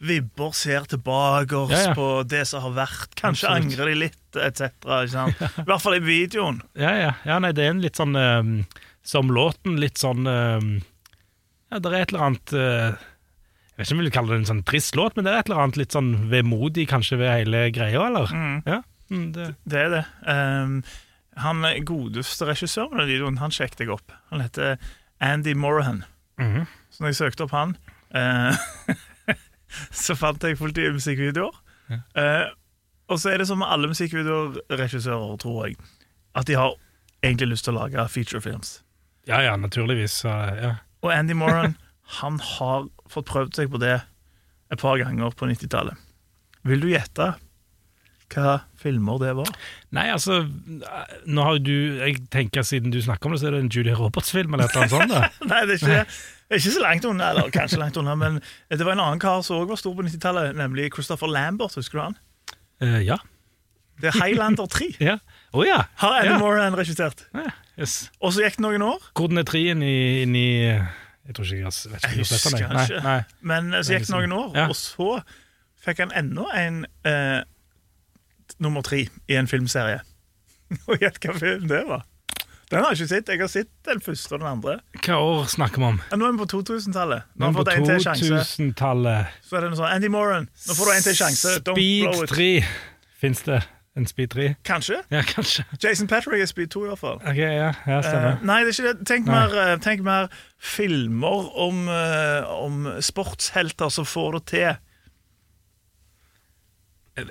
Vibber ser tilbake oss Ja, ja. på det som har vært. Kanskje Absolutt. angrer de litt, etc. [LAUGHS] I hvert fall i videoen. Ja, ja, ja nei, det er en litt sånn um, Som låten, litt sånn um, Ja, det er et eller annet uh, Jeg vet ikke om jeg vil kalle det en sånn trist låt, men det er et eller annet litt sånn vemodig kanskje ved hele greia, eller? Ja, mm, det, Det er det. Um, han godeste regissøren av videoen, han sjekket jeg opp. Han heter Andy Morahan. Mhm. Så når jeg søkte opp han, eh, [LAUGHS] [LAUGHS] så fant jeg politiet musikkvideoer. Eh, og så er det som med alle musikkvideoregissører, tror jeg, at de har egentlig lyst til å lage featurefilms. ja, ja, naturligvis. så, Ja. Og Andy Moran [LAUGHS] han har fått prøvd seg på det et par ganger på 90-tallet. Vil du gjette hva filmer det var? Nei, altså Nå har du Jeg tenker Siden du snakker om det, så er det en Julie Roberts-film eller annet sånt. [LAUGHS] Nei, det er ikke, det ikke så langt unna, eller kanskje langt unna, men det var en annen kar som også var stor på 90-tallet, nemlig Christopher Lambert. Husker du han? Uh, Ja. Det er Highlander 3. [LAUGHS] Ja. Oh, ja. Har Adam Ja. Moran regissert. Ja, Yes. Og så gikk det noen år, Hvordan er inn i, Jeg tror ikke jeg har vet ikke Jeg jeg husker jeg. Nei, ikke. nei. men så gikk det noen år, Ja. og så fikk han enda en eh, nummer tre i en filmserie. [LAUGHS] Og gjett hva film det var. Den har jeg ikke sett. Jeg har sett den første og den andre. Hva år snakker vi om? Ja, Nå er vi på 2000-tallet. Nå har vi fått en til sjanse. 2000-tallet Så er det noe sånn Andy Moran, nå får du en til sjanse. Speed it. 3. Fins det en Speed 3? Kanskje. Ja, kanskje. Jason Patrick er Speed 2 i hvert fall. Ok, ja, ja stemmer. Uh, nei, det er ikke det. Tenk mer, eh, tenk mer filmer om, uh, om sportshelter som får det til.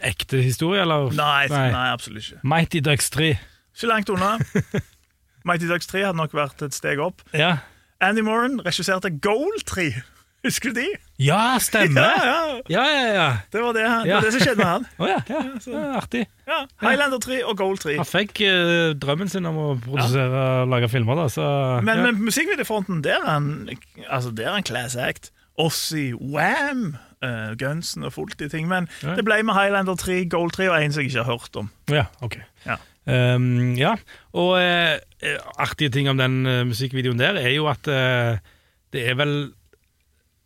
Ekte historie, eller? Nei, nei. absolutt ikke. Mighty Ducks 3. Ikke langt unna. [LAUGHS] Mighty Ducks 3 hadde nok vært et steg opp. Ja, Andy Moran regisserte Goal 3. [LAUGHS] Husker du de? ja stemmer! Ja, ja. Ja, ja, ja. Det var det, det, var det som skjedde med han. [LAUGHS] oh, ja, artig. Ja, Highlander 3 og Goal 3. Han fikk uh, drømmen sin om å produsere og lage filmer, da, så Men, men musikkvideofronten, der er han Altså, der er han class act. Ossie, Wham, uh, Gunsen og fullt i ting. Men det ble med Highlander 3, Goal 3 og en som jeg ikke har hørt om. Ja, ok. Ja. Um, ja, og eh, artige ting om den uh, musikkvideoen der er jo at uh, det er vel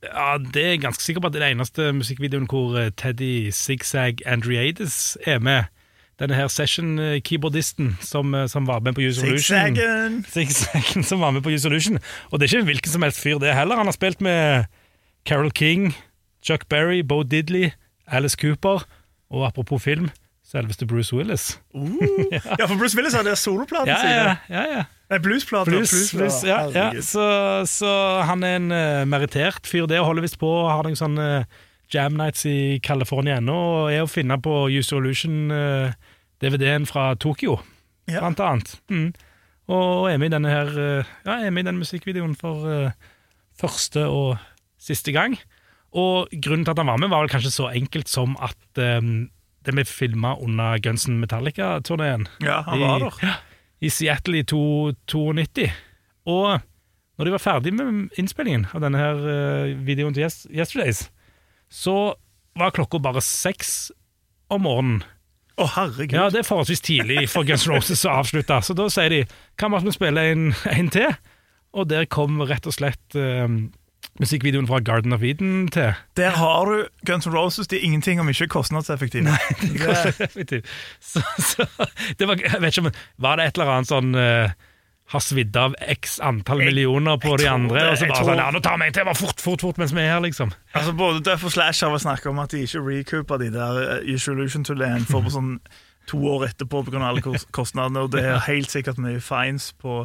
Ja, det er jeg ganske sikker på at det er den eneste musikkvideoen hvor Teddy Zigzag Andreades er med. Denne her session-keyboardisten som, som var med på Use Solution. Zigzaggen [LAUGHS] som var med på Use Solution. Og det er ikke hvilken som helst fyr, det heller. Han har spilt med Carol King, Chuck Berry, Bo Diddley, Alice Cooper, og apropos film, selveste Bruce Willis. Uh. [LAUGHS] ja, for Bruce Willis hadde soloplaten Ja, sin. ja, ja, ja. Nei, bluesplaten. Blues, blues, ja, ja. Så, så han er en uh, merittert fyr, det, og holder visst på Har ha noen sånne uh, Jam Nights i California ennå, og er å finne på Use Illusion-DVD-en fra Tokyo, Ja. blant annet. Mm. Og er med i denne her eh, Ja, er med i denne musikkvideoen for eh, første og siste gang. Og grunnen til at han var med, var vel kanskje så enkelt som at eh, det ble filma under Gunsen Metallica-turneen Ja, han var der. I Seattle i 1992. Og når de var ferdig med innspillingen av denne her eh, videoen til yes Yesterdays, så var klokka bare seks om morgenen. Å, herregud. Ja, det er forholdsvis tidlig for Guns N' Roses å avslutte. Så da sier de kan vi spille en, en til? Og der kom rett og slett eh, musikkvideoen fra Garden of Eden til. Der har du Guns N' Roses. De er ingenting om ikke kostnadseffektive. Det- Definitivt. Så, så det var, jeg vet ikke om Var det et eller annet sånn uh, Har svidd av x antall millioner på de andre, det, og så bare sånn Ja, nå tar vi en til, bare fort, fort, fort mens vi er her, liksom. Altså Både Duff og Slash har snakket om at de ikke recoupa de der uh, Illusion-turneen for på sånn to år etterpå pga. alle kostnadene, og det er helt sikkert mye fines på,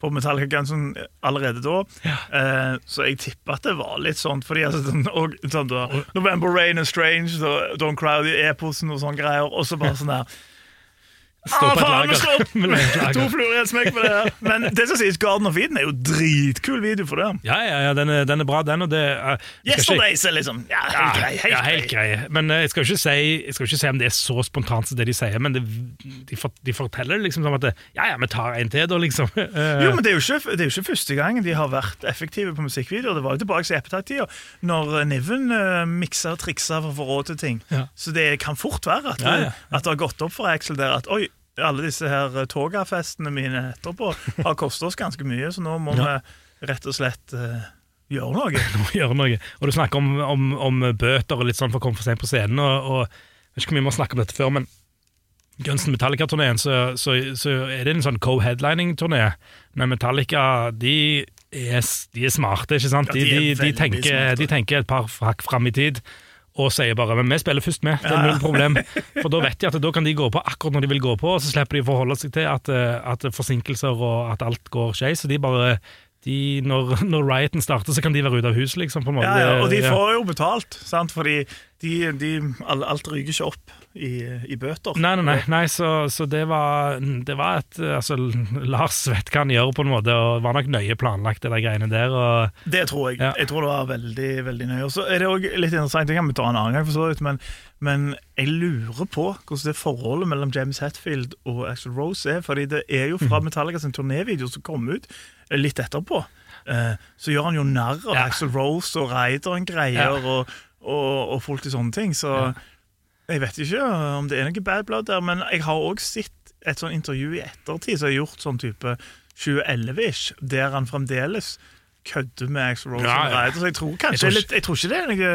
på Metallica Gunsen allerede da. Eh, så jeg tipper at det var litt sånn, fordi altså, sånn, og, sånn da, November Rain and Strange, da, Don't Cry i eposen og sånne greier, og så bare sånn der Stå på [LAUGHS] et lager. To fluer i en smekk på det her. Men det som sies, Garden of Eden er jo dritkul video for det. Ja, ja, ja, den er, den er bra, den, og det uh, Yesterdays er liksom Ja, helt grei. Helt ja, helt grei. Men uh, jeg skal ikke si, jeg skal ikke si om det er så spontant som det de sier, men det, de, for, de forteller liksom som at det, ja, ja, vi tar en til, da, liksom. Uh, [LAUGHS] Jo, men det er jo, ikke, det er jo ikke første gang de har vært effektive på musikkvideoer. Det var jo tilbake til Appetite-tida, når eh, Niven uh, miksa og triksa for å få råd til ting. Ja. Så det kan fort være at, Ja, ja. at det har gått opp for Axel der at oi, alle disse her eh, togafestene mine etterpå har kostet oss ganske mye, så nå må Ja. vi rett og slett uh, gjøre noe. [LAUGHS] gjøre noe. Og du snakker om, om, om bøter og litt sånn for å komme for sent på scenen, og, og jeg vet ikke mye vi må snakke om dette før, men Gunsen Metallica-turneen, så, så, så er det en sånn co-headlining-turné, men Metallica, de er, de er smarte, ikke sant? Ja, De, de er de, de, tenker, de tenker et par hakk fram i tid, og sier bare men vi spiller først med, det er null problem. For da vet de at da kan de gå på akkurat når de vil gå på, og så slipper de å forholde seg til at, eh, at forsinkelser og at alt går skeis, så de bare de, når, når rioten starter, så kan de være ute av huset, liksom. Ja, ja, og de får jo betalt, sant? fordi de, de, alt ryker ikke opp i, i bøter. Nei, nei, nei, nei så, så det var, det var et altså, Lars vet hva han gjør, på en måte, og var nok nøye planlagt, det der greiene der. Og, Det tror jeg. Ja. Jeg tror det var veldig veldig nøye. Og så er det òg litt interessant, det kan vi ta en annen gang, for så vidt, men, men jeg lurer på hvordan det forholdet mellom James Hetfield og Axel Rose er. fordi det er jo Mhm. fra Metallica sin turnévideo som kom ut eh, litt etterpå. Eh, Så gjør han jo narr av Ja. Axel Rose og Raideren-greier Ja. og, og, og folk til sånne ting. Så jeg vet ikke om det er noe bad blood der, men jeg har òg sett et sånn intervju i ettertid som er gjort sånn type 2011-ish, der han fremdeles kødder med Axel Rose Ja, ja. Så jeg tror kanskje Jeg tror litt, jeg tror ikke det er noe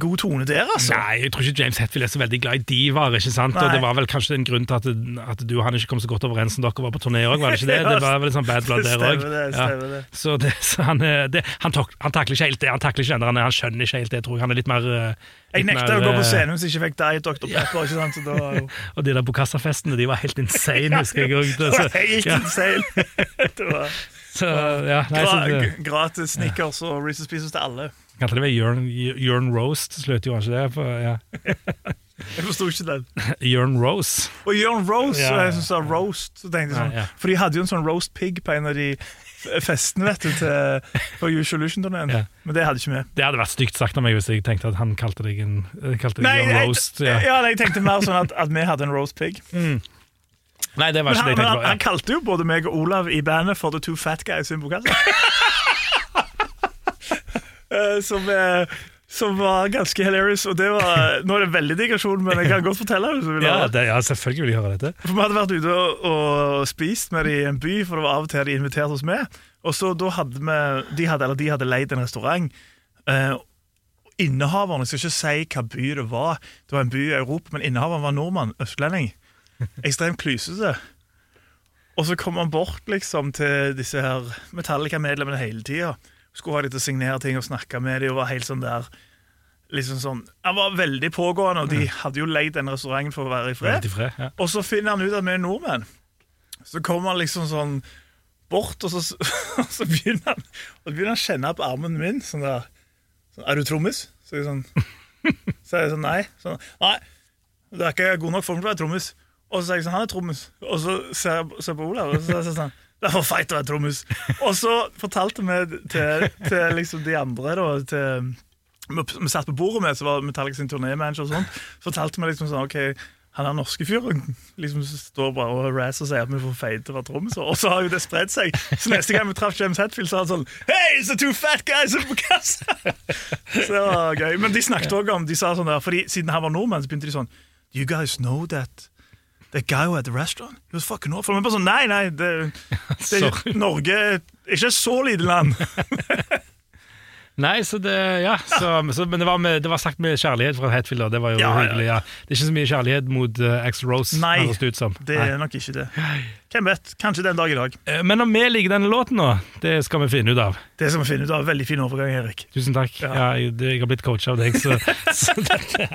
god tone der, altså. Nei, jeg tror ikke James Hetfield er så veldig glad i divaer. ikke sant? Og Det var vel kanskje en grunn til at, at du og han ikke kom så godt overens når dere var på turné òg, var det ikke det? [LAUGHS] Det var vel sånn bad blood der òg. Det. Så, det, så han, det, han, tok, han takler ikke helt det. Han takler ikke den, han, skjønner ikke helt det, tror jeg. Han er litt mer eh, Jeg nekta å gå på eh, scenen hvis jeg ikke fikk Diet Dr. Pepper. ikke sant? Jo [LAUGHS] Og de der Bokassa-festene, de var helt insane, husker jeg òg. det var helt ja, insane. [LAUGHS] Det var så, ja, nei, så gratis Snickers og Reeces Pieces til alle. Kalte det være Jørn, Jørn Roast, til jo kanskje han det? For, ja. [LAUGHS] Jeg forsto ikke den. [LAUGHS] Jørn Rose. Og Jørn Rose, Ja, ja, ja. jeg sa roast, så jeg sånn, for de hadde jo en sånn roast pig på en av de festene vet du, til, på Usolution-turneen. Men det hadde ikke vi. Det hadde vært stygt sagt av meg hvis jeg tenkte at han kalte deg en kalte deg Nei, Jørn jeg, Roast. ja. Jeg tenkte mer sånn at, at vi hadde en roast pig. [LAUGHS] Nei, det var Men ikke han, det jeg tenkte han, på. han kalte jo både meg og Olav i bandet for The Two Fat Guys i Bokassa. Eh, som, som var ganske hilarious. Og det var, nå er det veldig digresjon, men jeg kan godt fortelle det. Ja, det, ja, selvfølgelig vil jeg høre dette. For Vi hadde vært ute og, og spist med de i en by, for det var av og til de inviterte oss med. Og så da hadde vi, de hadde, eller de hadde leid en restaurant. Eh, innehaveren, jeg skal ikke si hva by det var, det var en by i Europa, men innehaveren var nordmann, østlending. Ekstremt klysete. Og så kom han bort liksom til disse her Metallica-medlemmene hele tida. Skulle ha de til å signere ting og snakke med dem og var helt sånn der liksom sånn, Han var veldig pågående, og de hadde jo leid den restauranten for å være i fred. Fred, ja. Og så finner han ut at vi er nordmenn. Så kommer han liksom sånn bort, og så, [LAUGHS] og så begynner han Og begynner han å kjenne på armen min. Sånn der sånn, Er du trommis? Så jeg sånn [LAUGHS] Så jeg sånn, nei. Sånn, nei, du er ikke god nok form til å være trommis. Og så sier jeg sånn, han er trommis. Og så ser jeg ser på Olav, og så er jeg sånn det for feit å være trommis. Og så fortalte vi til, til liksom de andre, da, til vi, vi satt på bordet med, så var Metallic sin turnémanager og sånn. Så fortalte vi liksom sånn OK, han er norske fyren liksom står bare og razzer og sier at vi for feite være trommiser. Og så har jo det spredt seg. Så neste gang vi traff James Hetfield, så var han sånn Hey, it's the two fat guys på kassa! Så det var gøy. Men de snakket også om De sa sånn der, fordi siden han var nordmann, så begynte de sånn Do you guys know that That guy who had the restaurant, he was fucking awful. Men bare sånn, nei, nei, det, [LAUGHS] det, Norge er ikke så lite land. [LAUGHS] Nei, så det Ja, så, så, men det var, med, det var sagt med kjærlighet fra Hetfield, og det var jo Ja, hyggelig. Ja. Det er ikke så mye kjærlighet mot uh, Axl Rose, Nei, det ut som. Det Nei. er nok ikke det. Hvem vet? Kanskje den dag i dag. Eh, Men om vi liker denne låten nå, det skal vi finne ut av. Det skal vi finne ut av. Veldig fin overgang, Erik. Tusen takk. Ja. Ja. jeg, jeg har blitt coacha av deg, så, [LAUGHS] så dette,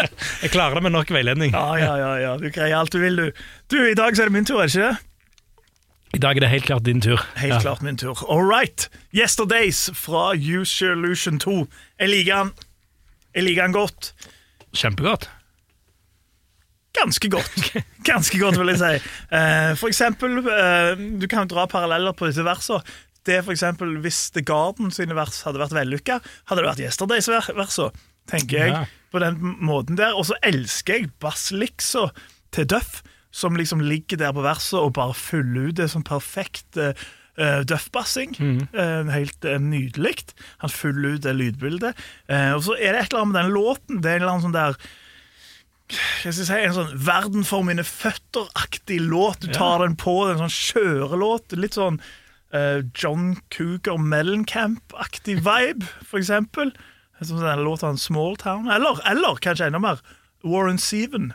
jeg klarer det med nok veiledning. Ja, ja, ja, ja. Du greier alt du vil, du. Du, I dag så er det min tur, er det ikke det? I dag er det helt klart din tur. Helt Ja. klart min tur. All right. Yesterdays fra Use Solution 2. Jeg liker han. Jeg liker han godt. Kjempegodt. Ganske godt. [LAUGHS] Ganske godt, vil jeg si. Eh, for eksempel, eh, du kan dra paralleller på disse versene. Det er for eksempel, Hvis The Garden sine vers hadde vært vellykka, hadde det vært Yesterdays-versene, tenker jeg. Ja. På den måten der. Og så elsker jeg bassliksa til Duff, som liksom ligger der på verset og bare fyller ut det som perfekt uh, Duff-bassing. Uh, helt uh, nydelig. Han fyller ut det lydbildet. Uh, og så er det et eller annet med den låten. Det er en eller annen sånn der hva skal jeg si, en sånn 'Verden for mine føtter'-aktig låt. Du tar den på, det er en sånn kjørelåt. Litt sånn eh, John Cougar Mellencamp-aktig vibe, for eksempel. Som den låta 'Small Town'. Eller, eller kanskje enda mer Warren Seven.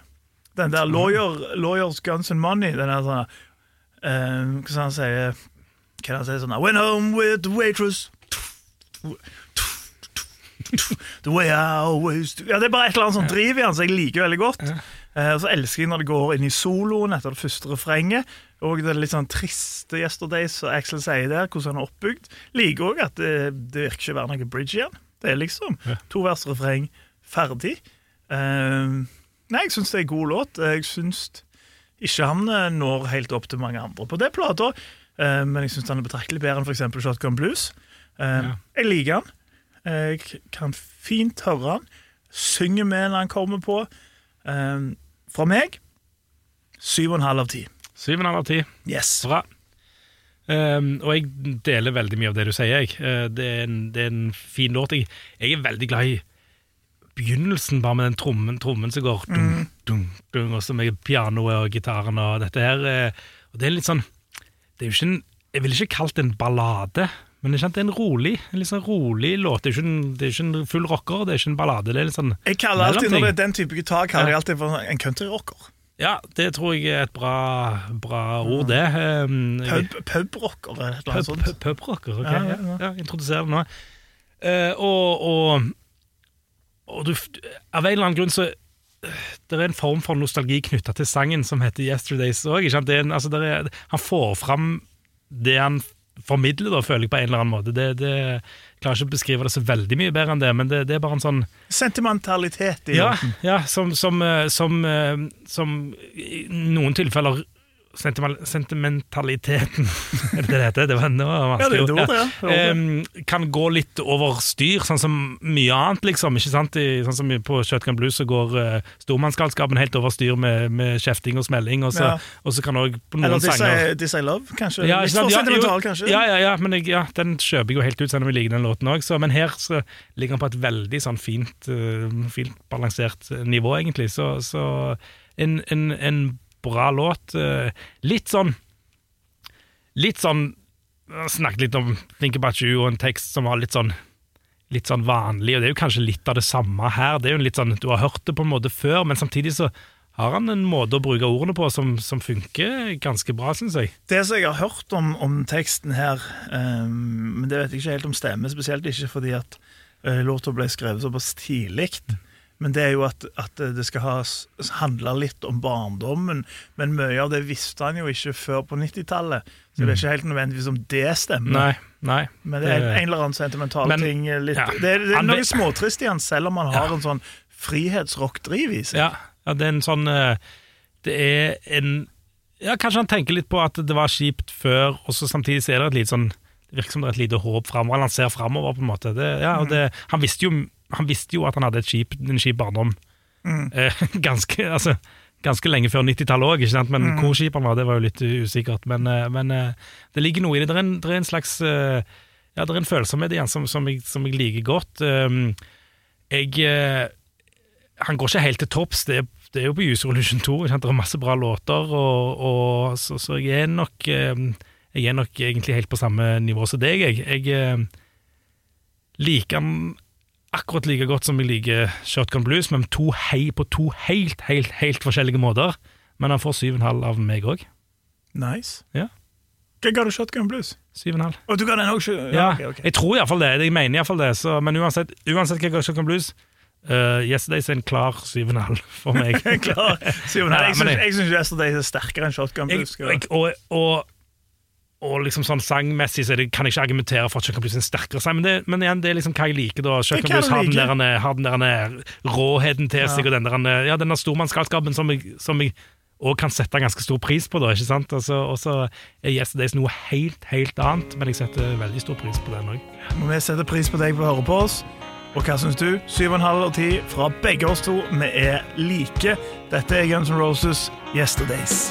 Den der lawyer, 'Lawyers, Guns and Money'. Den der sånn eh, Hva skal han si? Hva er han si sånn I went home with the waitress. The way I always do. Ja, Det er bare et eller annet som driver i han, så jeg liker veldig godt. Uh, så elsker jeg når det går inn i soloen etter det første refrenget. Og det er litt sånn triste Yesterdays, som Axel sier der, hvordan han er oppbygd. Liker òg at det, det virker ikke å være noe bridge igjen. Det er liksom to vers refreng, ferdig. Eh, nei, jeg syns det er en god låt. Jeg syns ikke han eh, når helt opp til mange andre på det plata, eh, men jeg syns han er betraktelig bedre enn f.eks. Shotgun Blues. Eh, Jeg liker han. Jeg kan fint høre han. Synger med når han kommer på. Fra meg syv og en halv av ti. Syv og en halv av ti. Yes. Bra. Um, og jeg deler veldig mye av det du sier. Jeg. Uh, det, er en, det er en fin låt. Jeg, jeg er veldig glad i begynnelsen, bare med den trommen, trommen som går dum, dum, dum, og så med pianoet og gitaren og dette her. eh, Og det er litt sånn Det er jo ikke en Jeg ville ikke kalt det en ballade, men det er, en rolig en litt sånn rolig låt. Det er en, det er ikke en full rocker, det er ikke en ballade. Det er litt sånn Jeg kaller alltid. Når det er den type gitar, kaller jeg alltid for en countryrocker. Ja, det tror jeg er et bra, bra ord, det. Um, Pubrocker, Pub- eller noe Pub- sånt. Pubrocker, ok. Ja, Ja, ja, ja, ja. Introduser det nå. Uh, og og, og du, av en eller annen grunn så Det er en form for nostalgi knytta til sangen som heter Yesterdays òg. Altså, han får fram det han formidler, da, føler jeg på en eller annen måte. Det, det, jeg klarer ikke å beskrive det så veldig mye bedre enn det, men det, det er bare en sånn Sentimentalitet i ja, ja som, som, eh, som, eh, som i noen tilfeller Sentimentaliteten [LAUGHS] Er det det det heter? Det var, det var Ja, vanskelig det ja. Det er ordet. Em, kan gå litt over styr, sånn som mye annet, liksom. Ikke sant? I, sånn som på Shotgun Blues så går uh, stormannsgalskapen helt over styr med, med kjefting og smelling, og så, Ja. og så kan òg på noen Eller sanger This I Love, kanskje. ja, Litt for Ja, sentimental, jo, kanskje. Ja, ja, ja, men jeg, ja, den kjøper jeg jo helt ut, selv om jeg liker den låten òg. Men her så ligger den på et veldig sånn fint, uh, fint balansert eh, nivå, egentlig. Så, så en, en, en bra låt. eh, litt sånn Litt sånn Snakket litt om Think About You og en tekst som var litt sånn Litt sånn vanlig, og det er jo kanskje litt av det samme her. Det er jo litt sånn, Du har hørt det på en måte før, men samtidig så har han en måte å bruke ordene på som, som funker ganske bra, syns jeg. Det som jeg har hørt om, om teksten her, um, men det vet jeg ikke helt om stemmer, spesielt ikke fordi at uh, låta ble skrevet såpass tidlig. Men det er jo at, at det skal ha handle litt om barndommen, men mye av det visste han jo ikke før på 90-tallet. Så det er ikke helt nødvendigvis om det stemmer. Nei, nei. Men det er en eller annen sentimental Men- ting. eh, Litt, ja. det, er, det er noe småtrist i han, selv om han har en sånn frihetsrock-driv i seg. Ja, ja, det er en sånn eh, Det er en Ja, kanskje han tenker litt på at det var kjipt før, og så samtidig så er det et lite sånn Det virker som det er et lite håp framover. Han ser framover, på en måte. Det, ja, og det, han, visste jo, han visste jo at han hadde et kjip, en kjip barndom. Eh, [LAUGHS] ganske, altså, ganske lenge før 90-tallet òg, men hvor skip han var, det var jo litt usikkert. Men, eh, men eh, det ligger noe i det. Det er en, det er en slags Ja, det er en følsomhet igjen som, som, jeg, som jeg liker godt. Um, jeg Han går ikke helt til topps. Det, det er jo på Use Revolution 2. ikke sant? Det er masse bra låter, og, og, så, så jeg er nok eh, Jeg er nok egentlig helt på samme nivå som deg. Jeg, jeg liker han akkurat like godt som jeg liker Shotgun Blues, men to hei, på to helt, helt, helt forskjellige måter. Men han får 7,5 av meg òg. Nice. Ja. Hva ga du Shotgun Blues? 7,5. Og du ga den òg? Ja, ja okay, okay. jeg tror iallfall det. Jeg mener iallfall det. Så, men uansett, uansett hva jeg ga Shotgun Blues, uh, Yesterdays er en klar 7,5 for meg. [LAUGHS] Klar. Simen, Nei, jeg men syns- jeg- jeg Yesterday er sterkere enn Shotgun Blues. Jeg, jeg, og, og, og liksom sånn sangmessig så det, kan jeg ikke argumentere for at Chuck Blues er en sterkere sang, men, det, men igjen, det er liksom hva jeg liker. da Chuck Blues har den der, har den der råheten til seg, og den der, ja, denne stormannsgalskapen som jeg, som jeg og kan sette ganske stor pris på, da, ikke sant? Altså, og så er Yesterdays noe helt, helt annet, men jeg setter veldig stor pris på den òg. Vi setter pris på deg for å høre på oss. Og hva syns du? 7,5 og 10 fra begge oss to. Vi er like. Dette er Guns N' Roses Yesterdays.